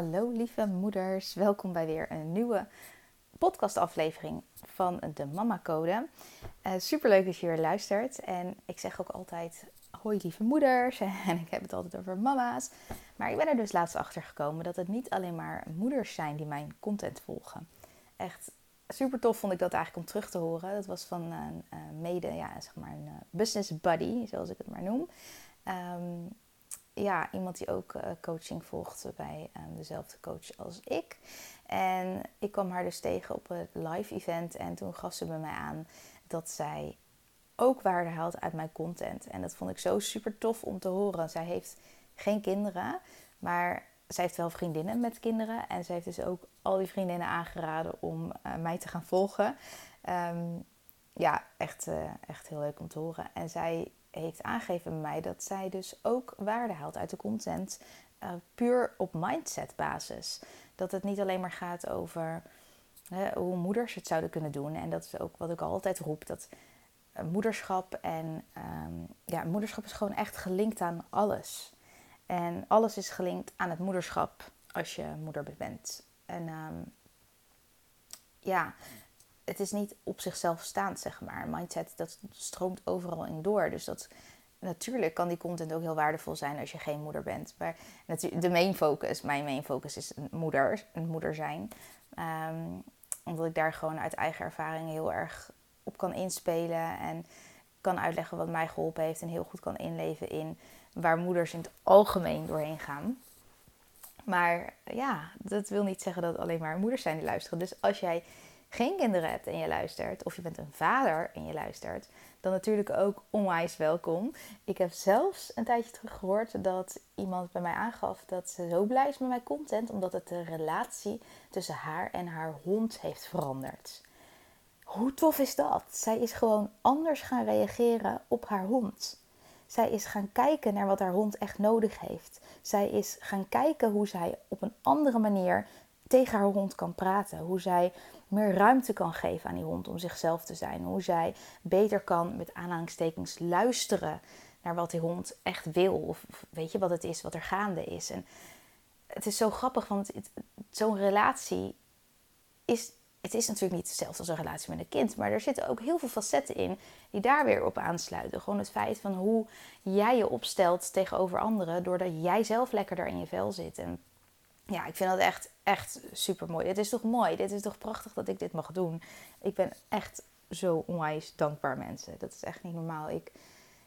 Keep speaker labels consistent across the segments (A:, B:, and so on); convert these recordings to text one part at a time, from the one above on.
A: Hallo lieve moeders, welkom bij weer een nieuwe podcastaflevering van de Mama Code. Uh, Super leuk dat je weer luistert. En ik zeg ook altijd: Hoi lieve moeders. En ik heb het altijd over mama's. Maar ik ben er dus laatst achter gekomen dat het niet alleen maar moeders zijn die mijn content volgen. Echt super tof vond ik dat eigenlijk om terug te horen. Dat was van een uh, mede, ja, zeg maar een uh, business buddy, zoals ik het maar noem. Um, ja, iemand die ook uh, coaching volgt bij um, dezelfde coach als ik. En ik kwam haar dus tegen op het live event en toen gaf ze bij mij aan dat zij ook waarde haalt uit mijn content. En dat vond ik zo super tof om te horen. Zij heeft geen kinderen, maar zij heeft wel vriendinnen met kinderen. En ze heeft dus ook al die vriendinnen aangeraden om uh, mij te gaan volgen. Um, ja, echt, uh, echt heel leuk om te horen. En zij heeft aangegeven bij mij dat zij dus ook waarde haalt uit de content. Uh, puur op mindset basis. Dat het niet alleen maar gaat over hoe moeders het zouden kunnen doen. En dat is ook wat ik altijd roep. Dat uh, moederschap en um, ja, moederschap is gewoon echt gelinkt aan alles. En alles is gelinkt aan het moederschap als je moeder bent. En um, ja, het is niet op zichzelf staand, zeg maar. Mindset, dat stroomt overal in door. Dus dat, natuurlijk kan die content ook heel waardevol zijn als je geen moeder bent. Maar de main focus, mijn main focus is een moeder, een moeder zijn. Um, omdat ik daar gewoon uit eigen ervaring heel erg op kan inspelen. En kan uitleggen wat mij geholpen heeft. En heel goed kan inleven in waar moeders in het algemeen doorheen gaan. Maar ja, dat wil niet zeggen dat alleen maar moeders zijn die luisteren. Dus als jij geen kinderen hebt en je luistert, of je bent een vader en je luistert, dan natuurlijk ook onwijs welkom. Ik heb zelfs een tijdje terug gehoord dat iemand bij mij aangaf dat ze zo blij is met mijn content, omdat het de relatie tussen haar en haar hond heeft veranderd. Hoe tof is dat? Zij is gewoon anders gaan reageren op haar hond. Zij is gaan kijken naar wat haar hond echt nodig heeft. Zij is gaan kijken hoe zij op een andere manier tegen haar hond kan praten. Hoe zij meer ruimte kan geven aan die hond om zichzelf te zijn. Hoe zij beter kan met aanhalingstekens luisteren naar wat die hond echt wil. Of weet je wat het is, wat er gaande is. En het is zo grappig, want zo'n relatie is. Het is natuurlijk niet hetzelfde als een relatie met een kind, maar er zitten ook heel veel facetten in die daar weer op aansluiten. Gewoon het feit van hoe jij je opstelt tegenover anderen, doordat jij zelf lekkerder in je vel zit. En ja, ik vind dat echt, echt super mooi. Dit is toch mooi? Dit is toch prachtig dat ik dit mag doen? Ik ben echt zo onwijs dankbaar, mensen. Dat is echt niet normaal. Ik,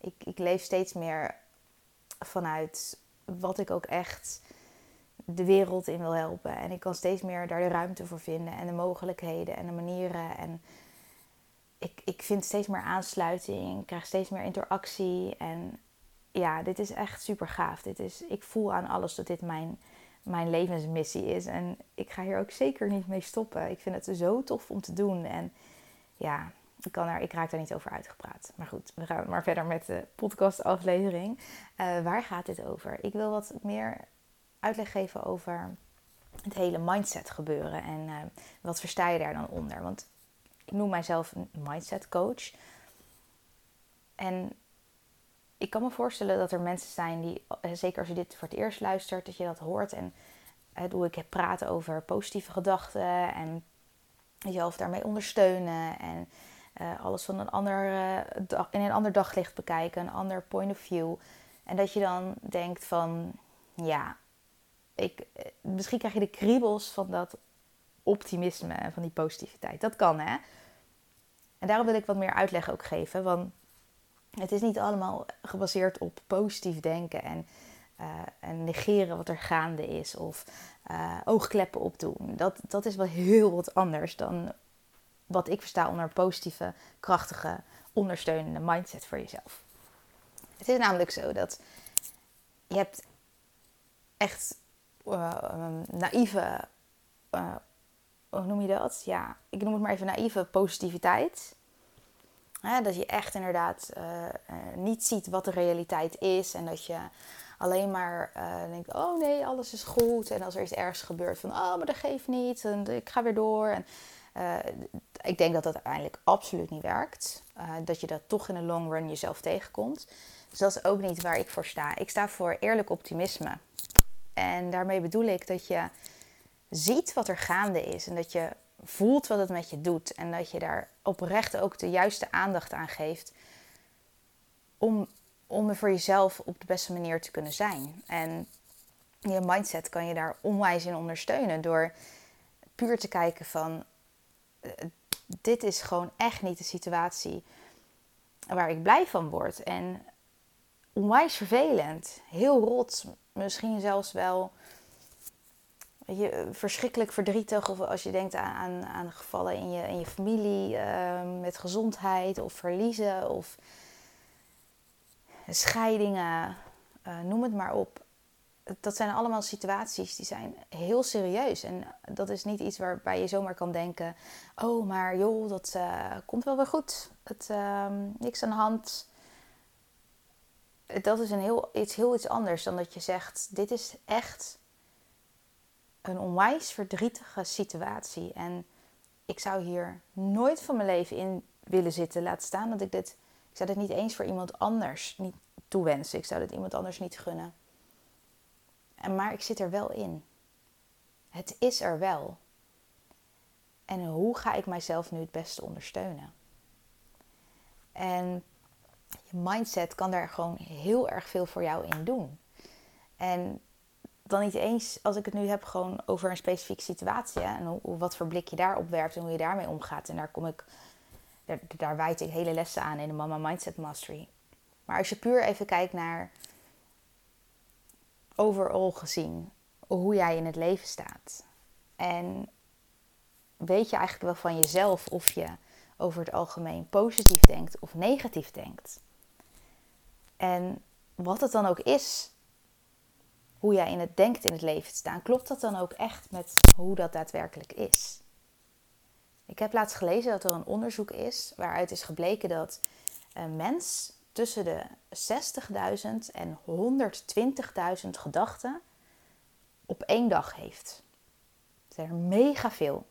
A: ik, ik leef steeds meer vanuit wat ik ook echt de wereld in wil helpen. En ik kan steeds meer daar de ruimte voor vinden en de mogelijkheden en de manieren. En ik, ik vind steeds meer aansluiting, ik krijg steeds meer interactie. En ja, dit is echt super gaaf. Dit is, ik voel aan alles dat dit mijn mijn levensmissie is. En ik ga hier ook zeker niet mee stoppen. Ik vind het zo tof om te doen. En ja, ik, kan er, ik raak daar niet over uitgepraat. Maar goed, we gaan maar verder met de podcastaflevering. Uh, waar gaat dit over? Ik wil wat meer uitleg geven over het hele mindset gebeuren. En uh, wat versta je daar dan onder? Want ik noem mijzelf een mindset coach. En ik kan me voorstellen dat er mensen zijn die, eh, zeker als je dit voor het eerst luistert, dat je dat hoort. En hoe ik heb praten over positieve gedachten en jezelf daarmee ondersteunen. En uh, alles van een ander, in een ander daglicht bekijken, een ander point of view. En dat je dan denkt van, ja, ik, misschien krijg je de kriebels van dat optimisme en van die positiviteit. Dat kan, hè? En daarom wil ik wat meer uitleg ook geven. Want het is niet allemaal gebaseerd op positief denken en en negeren wat er gaande is of oogkleppen opdoen. Dat, dat is wel heel wat anders dan wat ik versta onder een positieve, krachtige, ondersteunende mindset voor jezelf. Het is namelijk zo dat je hebt echt uh, naïeve, hoe noem je dat? Ja, ik noem het maar even naïeve positiviteit. Dat je echt inderdaad uh, niet ziet wat de realiteit is en dat je alleen maar denkt: oh nee, alles is goed. En als er iets ergens gebeurt, van oh, maar dat geeft niet en ik ga weer door. En ik denk dat dat uiteindelijk absoluut niet werkt. dat je dat toch in de long run jezelf tegenkomt. Dus dat is ook niet waar ik voor sta. Ik sta voor eerlijk optimisme. En daarmee bedoel ik dat je ziet wat er gaande is en dat je voelt wat het met je doet en dat je daar oprecht ook de juiste aandacht aan geeft om, om er voor jezelf op de beste manier te kunnen zijn. En je mindset kan je daar onwijs in ondersteunen door puur te kijken van eh, dit is gewoon echt niet de situatie waar ik blij van word. En onwijs vervelend. Heel rot. Misschien zelfs wel je, verschrikkelijk verdrietig. Of als je denkt aan, aan, aan gevallen in je, in je familie uh, met gezondheid of verliezen of scheidingen. Uh, noem het maar op. Dat zijn allemaal situaties die zijn heel serieus. En dat is niet iets waarbij je zomaar kan denken: oh, maar joh, dat uh, komt wel weer goed. Het, ehm, niks aan de hand dat is een heel, iets heel iets anders dan dat je zegt: dit is echt een onwijs verdrietige situatie. En ik zou hier nooit van mijn leven in willen zitten. Laat staan dat ik dit. Ik zou dit niet eens voor iemand anders niet toewensen. Ik zou dit iemand anders niet gunnen. En, maar ik zit er wel in. Het is er wel. En hoe ga ik mijzelf nu het beste ondersteunen? En je mindset kan daar gewoon heel erg veel voor jou in doen. En dan niet eens als ik het nu heb gewoon over een specifieke situatie. En hoe, wat voor blik je daarop werpt en hoe je daarmee omgaat. En daar kom ik, daar, daar wijd ik hele lessen aan in de Mama Mindset Mastery. Maar als je puur even kijkt naar overal gezien hoe jij in het leven staat. En weet je eigenlijk wel van jezelf of je over het algemeen positief denkt of negatief denkt. En wat het dan ook is, hoe jij in het denkt in het leven te staan, klopt dat dan ook echt met hoe dat daadwerkelijk is? Ik heb laatst gelezen dat er een onderzoek is waaruit is gebleken dat een mens tussen de 60.000 en 120.000 gedachten op één dag heeft. Dat zijn er mega veel.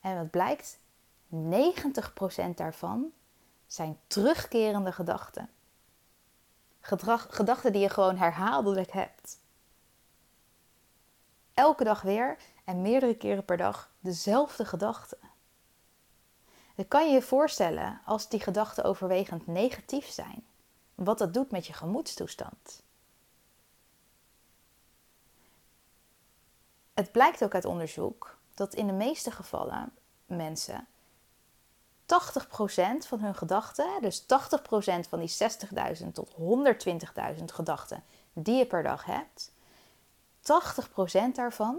A: En wat blijkt? 90% daarvan zijn terugkerende gedachten. Gedachten die je gewoon herhaaldelijk hebt. Elke dag weer en meerdere keren per dag dezelfde gedachten. Dan kan je je voorstellen als die gedachten overwegend negatief zijn, wat dat doet met je gemoedstoestand. Het blijkt ook uit onderzoek dat in de meeste gevallen mensen 80% van hun gedachten, dus 80% van die 60.000 tot 120.000 gedachten die je per dag hebt, 80% daarvan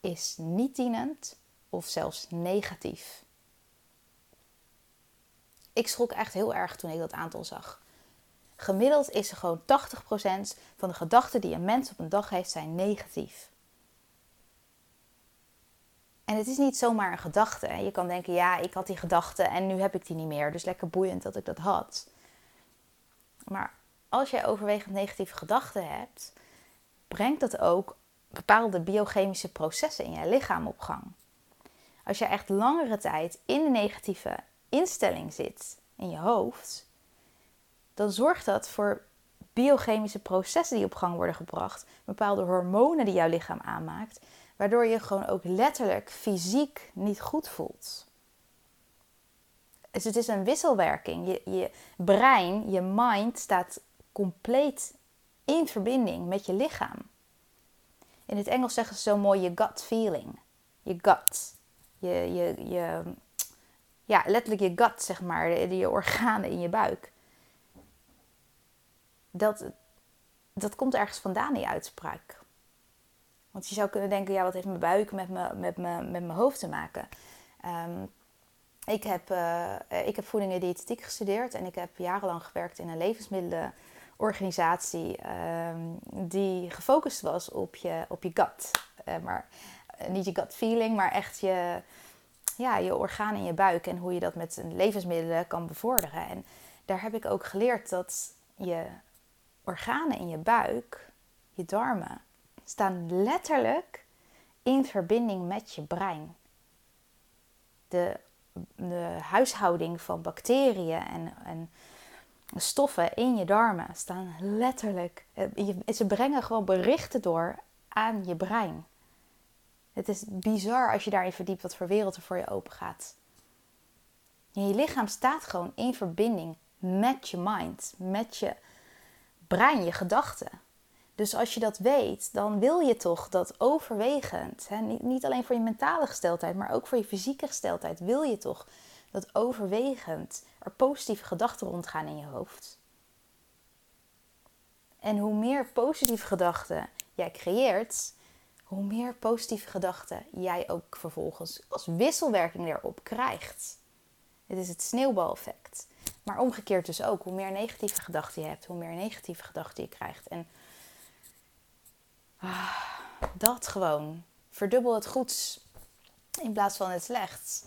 A: is niet dienend of zelfs negatief. Ik schrok echt heel erg toen ik dat aantal zag. Gemiddeld is er gewoon 80% van de gedachten die een mens op een dag heeft zijn negatief. En het is niet zomaar een gedachte. Je kan denken, ja, ik had die gedachte en nu heb ik die niet meer. Dus lekker boeiend dat ik dat had. Maar als jij overwegend negatieve gedachten hebt, brengt dat ook bepaalde biochemische processen in je lichaam op gang. Als je echt langere tijd in de negatieve instelling zit in je hoofd, dan zorgt dat voor biochemische processen die op gang worden gebracht, bepaalde hormonen die jouw lichaam aanmaakt, Waardoor je gewoon ook letterlijk fysiek niet goed voelt. Dus het is een wisselwerking. Je, je brein, je mind staat compleet in verbinding met je lichaam. In het Engels zeggen ze zo mooi je gut feeling. Je gut. Je, je, je, ja, letterlijk je gut, zeg maar. Je organen in je buik. dat, dat komt ergens vandaan, die uitspraak. Want je zou kunnen denken, ja, wat heeft mijn buik met, me, met, me, met mijn hoofd te maken? Um, ik, heb, uh, ik heb voeding en gestudeerd en ik heb jarenlang gewerkt in een levensmiddelorganisatie um, die gefocust was op je, op je gut. Uh, maar uh, niet je gut feeling, maar echt je, ja, je orgaan in je buik en hoe je dat met levensmiddelen kan bevorderen. En daar heb ik ook geleerd dat je organen in je buik, je darmen, staan letterlijk in verbinding met je brein. De, de huishouding van bacteriën en, en stoffen in je darmen staan letterlijk. Eh, ze brengen gewoon berichten door aan je brein. Het is bizar als je daarin verdiept wat voor wereld er voor je open gaat. je lichaam staat gewoon in verbinding met je mind, met je brein, je gedachten. Dus als je dat weet, dan wil je toch dat overwegend, hè, niet, alleen voor je mentale gesteldheid, maar ook voor je fysieke gesteldheid, wil je toch dat overwegend er positieve gedachten rondgaan in je hoofd. En hoe meer positieve gedachten jij creëert, hoe meer positieve gedachten jij ook vervolgens als wisselwerking erop krijgt. Het is het sneeuwbaleffect. Maar omgekeerd dus ook, hoe meer negatieve gedachten je hebt, hoe meer negatieve gedachten je krijgt. En dat gewoon. Verdubbel het goeds in plaats van het slechts.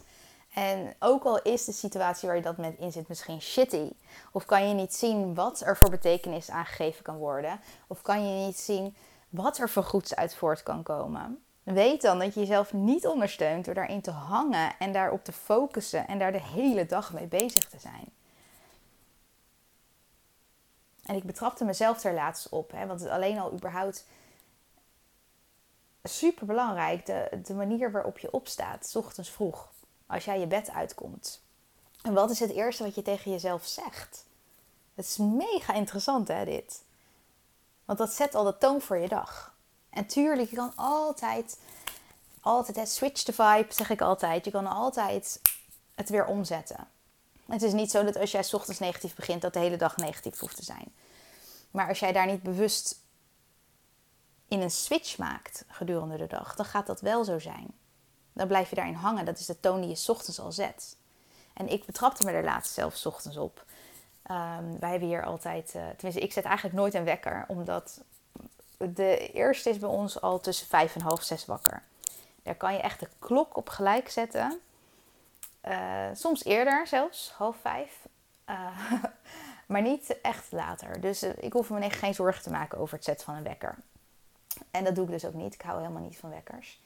A: En ook al is de situatie waar je dat met in zit misschien shitty, of kan je niet zien wat er voor betekenis aangegeven kan worden, of kan je niet zien wat er voor goeds uit voort kan komen, weet dan dat je jezelf niet ondersteunt door daarin te hangen en daarop te focussen en daar de hele dag mee bezig te zijn. En ik betrapte mezelf er laatst op, hè, want het alleen al überhaupt super belangrijk, de, manier waarop je opstaat, s ochtends vroeg, als jij je bed uitkomt. En wat is het eerste wat je tegen jezelf zegt? Het is mega interessant, hè, dit. Want dat zet al de toon voor je dag. En tuurlijk, je kan altijd, altijd, switch the vibe, zeg ik altijd. Je kan altijd het weer omzetten. Het is niet zo dat als jij ochtends negatief begint, dat de hele dag negatief hoeft te zijn. Maar als jij daar niet bewust in een switch maakt gedurende de dag, dan gaat dat wel zo zijn. Dan blijf je daarin hangen. Dat is de toon die je ochtends al zet. En ik betrapte me er laatst zelf ochtends op. Um, wij hebben hier altijd, uh, tenminste, ik zet eigenlijk nooit een wekker, omdat de eerste is bij ons al tussen vijf en half zes wakker. Daar kan je echt de klok op gelijk zetten. Uh, soms eerder zelfs, half vijf. Uh, maar niet echt later. Dus ik hoef me geen zorgen te maken over het zetten van een wekker. En dat doe ik dus ook niet. Ik hou helemaal niet van wekkers.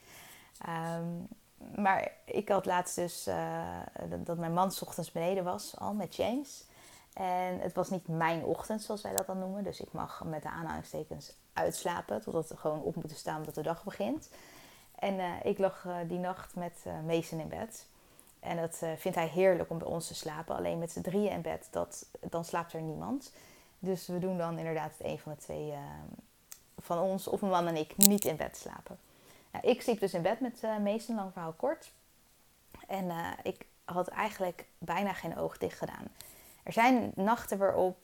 A: Um, maar ik had laatst dus uh, dat mijn man s ochtends beneden was, al met James. En het was niet mijn ochtend, zoals wij dat dan noemen. Dus ik mag met de aanhalingstekens uitslapen. Totdat we gewoon op moeten staan omdat de dag begint. En uh, ik lag uh, die nacht met Mason in bed. En dat vindt hij heerlijk om bij ons te slapen. Alleen met z'n drieën in bed, dat, dan slaapt er niemand. Dus we doen dan inderdaad het een van de twee van ons, of mijn man en ik, niet in bed slapen. Nou, ik sliep dus in bed met Mason, lang verhaal kort. En ik had eigenlijk bijna geen oog dicht gedaan. Er zijn nachten waarop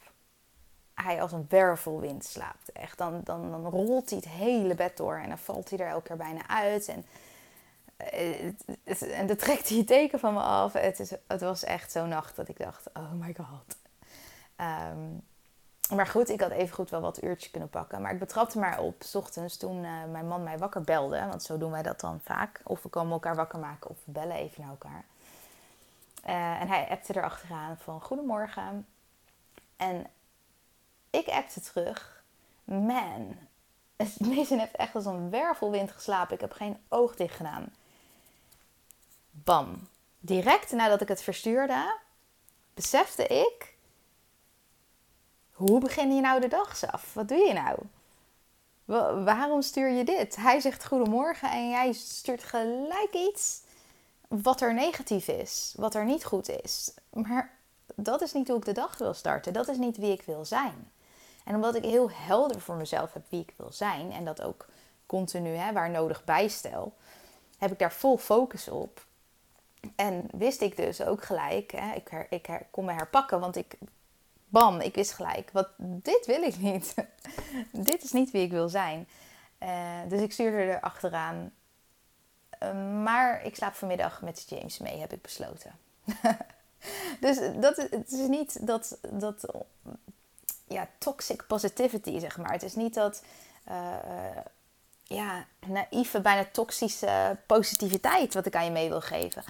A: hij als een wervelwind slaapt. Echt, dan, dan, dan rolt hij het hele bed door en dan valt hij er elke keer bijna uit. En, eh, en dan trekt hij het teken van me af. Het, is, het was echt zo'n nacht dat ik dacht, oh my god. Ehm, maar goed, ik had even goed wel wat uurtjes kunnen pakken. Maar ik betrapte maar op, s ochtends, toen uh, mijn man mij wakker belde. Want zo doen wij dat dan vaak. Of we komen elkaar wakker maken of we bellen even naar elkaar. Uh, en hij appte erachteraan van goedemorgen. En ik appte terug. Man, Mason heeft echt als een wervelwind geslapen. Ik heb geen oog dicht gedaan. Bam. Direct nadat ik het verstuurde, besefte ik... Hoe begin je nou de dag af? Wat doe je nou? Waarom stuur je dit? Hij zegt goedemorgen en jij stuurt gelijk iets wat er negatief is, wat er niet goed is. Maar dat is niet hoe ik de dag wil starten. Dat is niet wie ik wil zijn. En omdat ik heel helder voor mezelf heb wie ik wil zijn en dat ook continu hè, waar nodig bijstel, heb ik daar vol focus op. En wist ik dus ook gelijk, hè, ik, ik kon me herpakken, want ik bam, ik wist gelijk, wat, dit wil ik niet. dit is niet wie ik wil zijn. Uh, dus ik stuurde er achteraan. Uh, maar ik slaap vanmiddag met James mee, heb ik besloten. dus dat, het is niet dat, dat ja, toxic positivity, zeg maar. Het is niet dat uh, ja, naïeve, bijna toxische positiviteit wat ik aan je mee wil geven.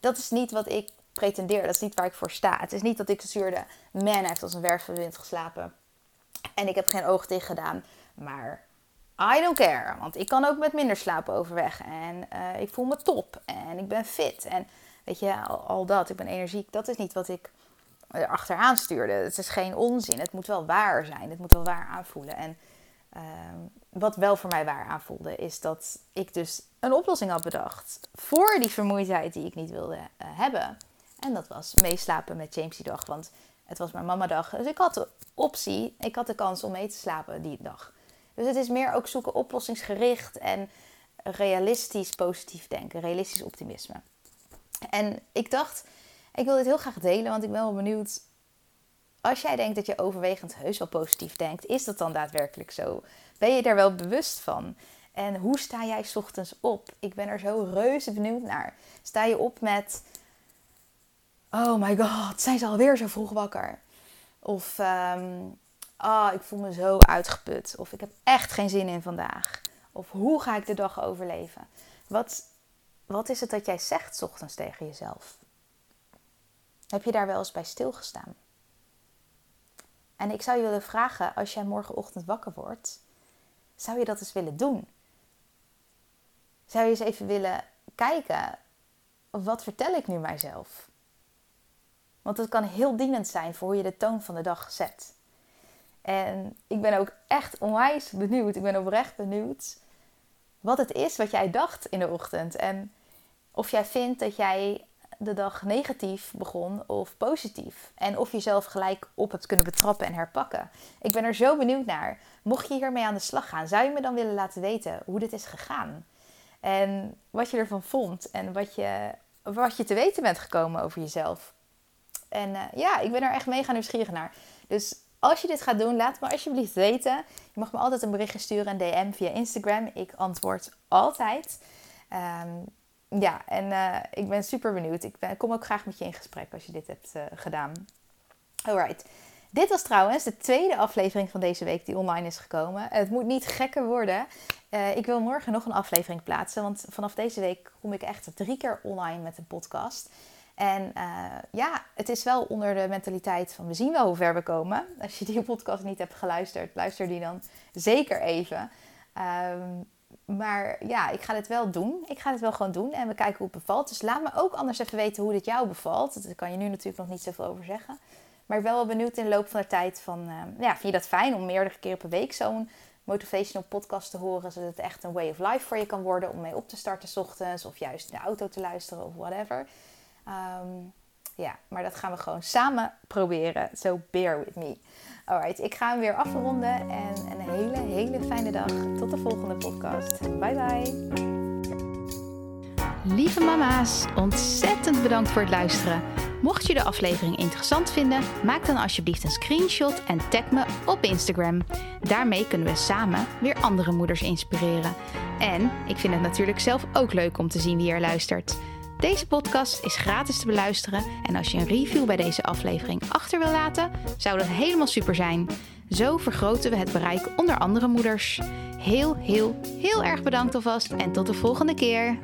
A: Dat is niet wat ik pretendeer. Dat is niet waar ik voor sta. Het is niet dat ik zuurde, man heeft als een wervelwind geslapen. En ik heb geen oog dicht gedaan. Maar I don't care. Want ik kan ook met minder slapen overweg. En uh, ik voel me top. En ik ben fit. En weet je, al, dat. Ik ben energiek. Dat is niet wat ik achteraan stuurde. Het is geen onzin. Het moet wel waar zijn. Het moet wel waar aanvoelen. En uh, wat wel voor mij waar aanvoelde, is dat ik dus een oplossing had bedacht voor die vermoeidheid die ik niet wilde uh, hebben. En dat was meeslapen met James die dag. Want het was mijn mama dag. Dus ik had de optie, ik had de kans om mee te slapen die dag. Dus het is meer ook zoeken oplossingsgericht en realistisch positief denken. Realistisch optimisme. En ik dacht, ik wil dit heel graag delen, want ik ben wel benieuwd. Als jij denkt dat je overwegend heus wel positief denkt, is dat dan daadwerkelijk zo? Ben je daar wel bewust van? En hoe sta jij ochtends op? Ik ben er zo reuze benieuwd naar. Sta je op met oh my god, zijn ze alweer zo vroeg wakker? Of, um, oh, ik voel me zo uitgeput. Of ik heb echt geen zin in vandaag. Of hoe ga ik de dag overleven? Wat, wat is het dat jij zegt ochtends tegen jezelf? Heb je daar wel eens bij stilgestaan? En ik zou je willen vragen, als jij morgenochtend wakker wordt, zou je dat eens willen doen? Zou je eens even willen kijken, wat vertel ik nu mijzelf? Want het kan heel dienend zijn voor hoe je de toon van de dag zet. En ik ben ook echt onwijs benieuwd. Ik ben oprecht benieuwd wat het is wat jij dacht in de ochtend. En of jij vindt dat jij de dag negatief begon of positief. En of je zelf gelijk op hebt kunnen betrappen en herpakken. Ik ben er zo benieuwd naar. Mocht je hiermee aan de slag gaan, zou je me dan willen laten weten hoe dit is gegaan? En wat je ervan vond en wat je, wat je te weten bent gekomen over jezelf. En uh, ja, ik ben er echt mega nieuwsgierig naar. Dus als je dit gaat doen, laat me alsjeblieft weten. Je mag me altijd een berichtje sturen, een DM via Instagram. Ik antwoord altijd. Um, ja, en uh, ik ben super benieuwd. Ik kom ook graag met je in gesprek als je dit hebt uh, gedaan. Alright. Dit was trouwens de tweede aflevering van deze week die online is gekomen. Het moet niet gekker worden. Ik wil morgen nog een aflevering plaatsen. Want vanaf deze week kom ik echt drie keer online met een podcast. En uh, ja, het is wel onder de mentaliteit van we zien wel hoe ver we komen. Als je die podcast niet hebt geluisterd, luister die dan zeker even. Um, maar ja, ik ga dit wel doen. Ik ga dit wel gewoon doen en we kijken hoe het bevalt. Dus laat me ook anders even weten hoe dit jou bevalt. Daar kan je nu natuurlijk nog niet zoveel over zeggen. Maar ik wel benieuwd in de loop van de tijd van... Uh, ja, vind je dat fijn om meerdere keer per week zo'n motivational podcast te horen... zodat het echt een way of life voor je kan worden om mee op te starten s ochtends... of juist in de auto te luisteren of whatever... Um, ja, maar dat gaan we gewoon samen proberen. So bear with me. Alright, ik ga hem weer afronden en een hele, hele fijne dag. Tot de volgende podcast. Bye bye. Lieve mama's, ontzettend bedankt voor het luisteren. Mocht je de aflevering interessant vinden, maak dan alsjeblieft een screenshot en tag me op Instagram. Daarmee kunnen we samen weer andere moeders inspireren. En ik vind het natuurlijk zelf ook leuk om te zien wie er luistert. Deze podcast is gratis te beluisteren en als je een review bij deze aflevering achter wil laten, zou dat helemaal super zijn. Zo vergroten we het bereik onder andere moeders. Heel, heel, heel erg bedankt alvast en tot de volgende keer.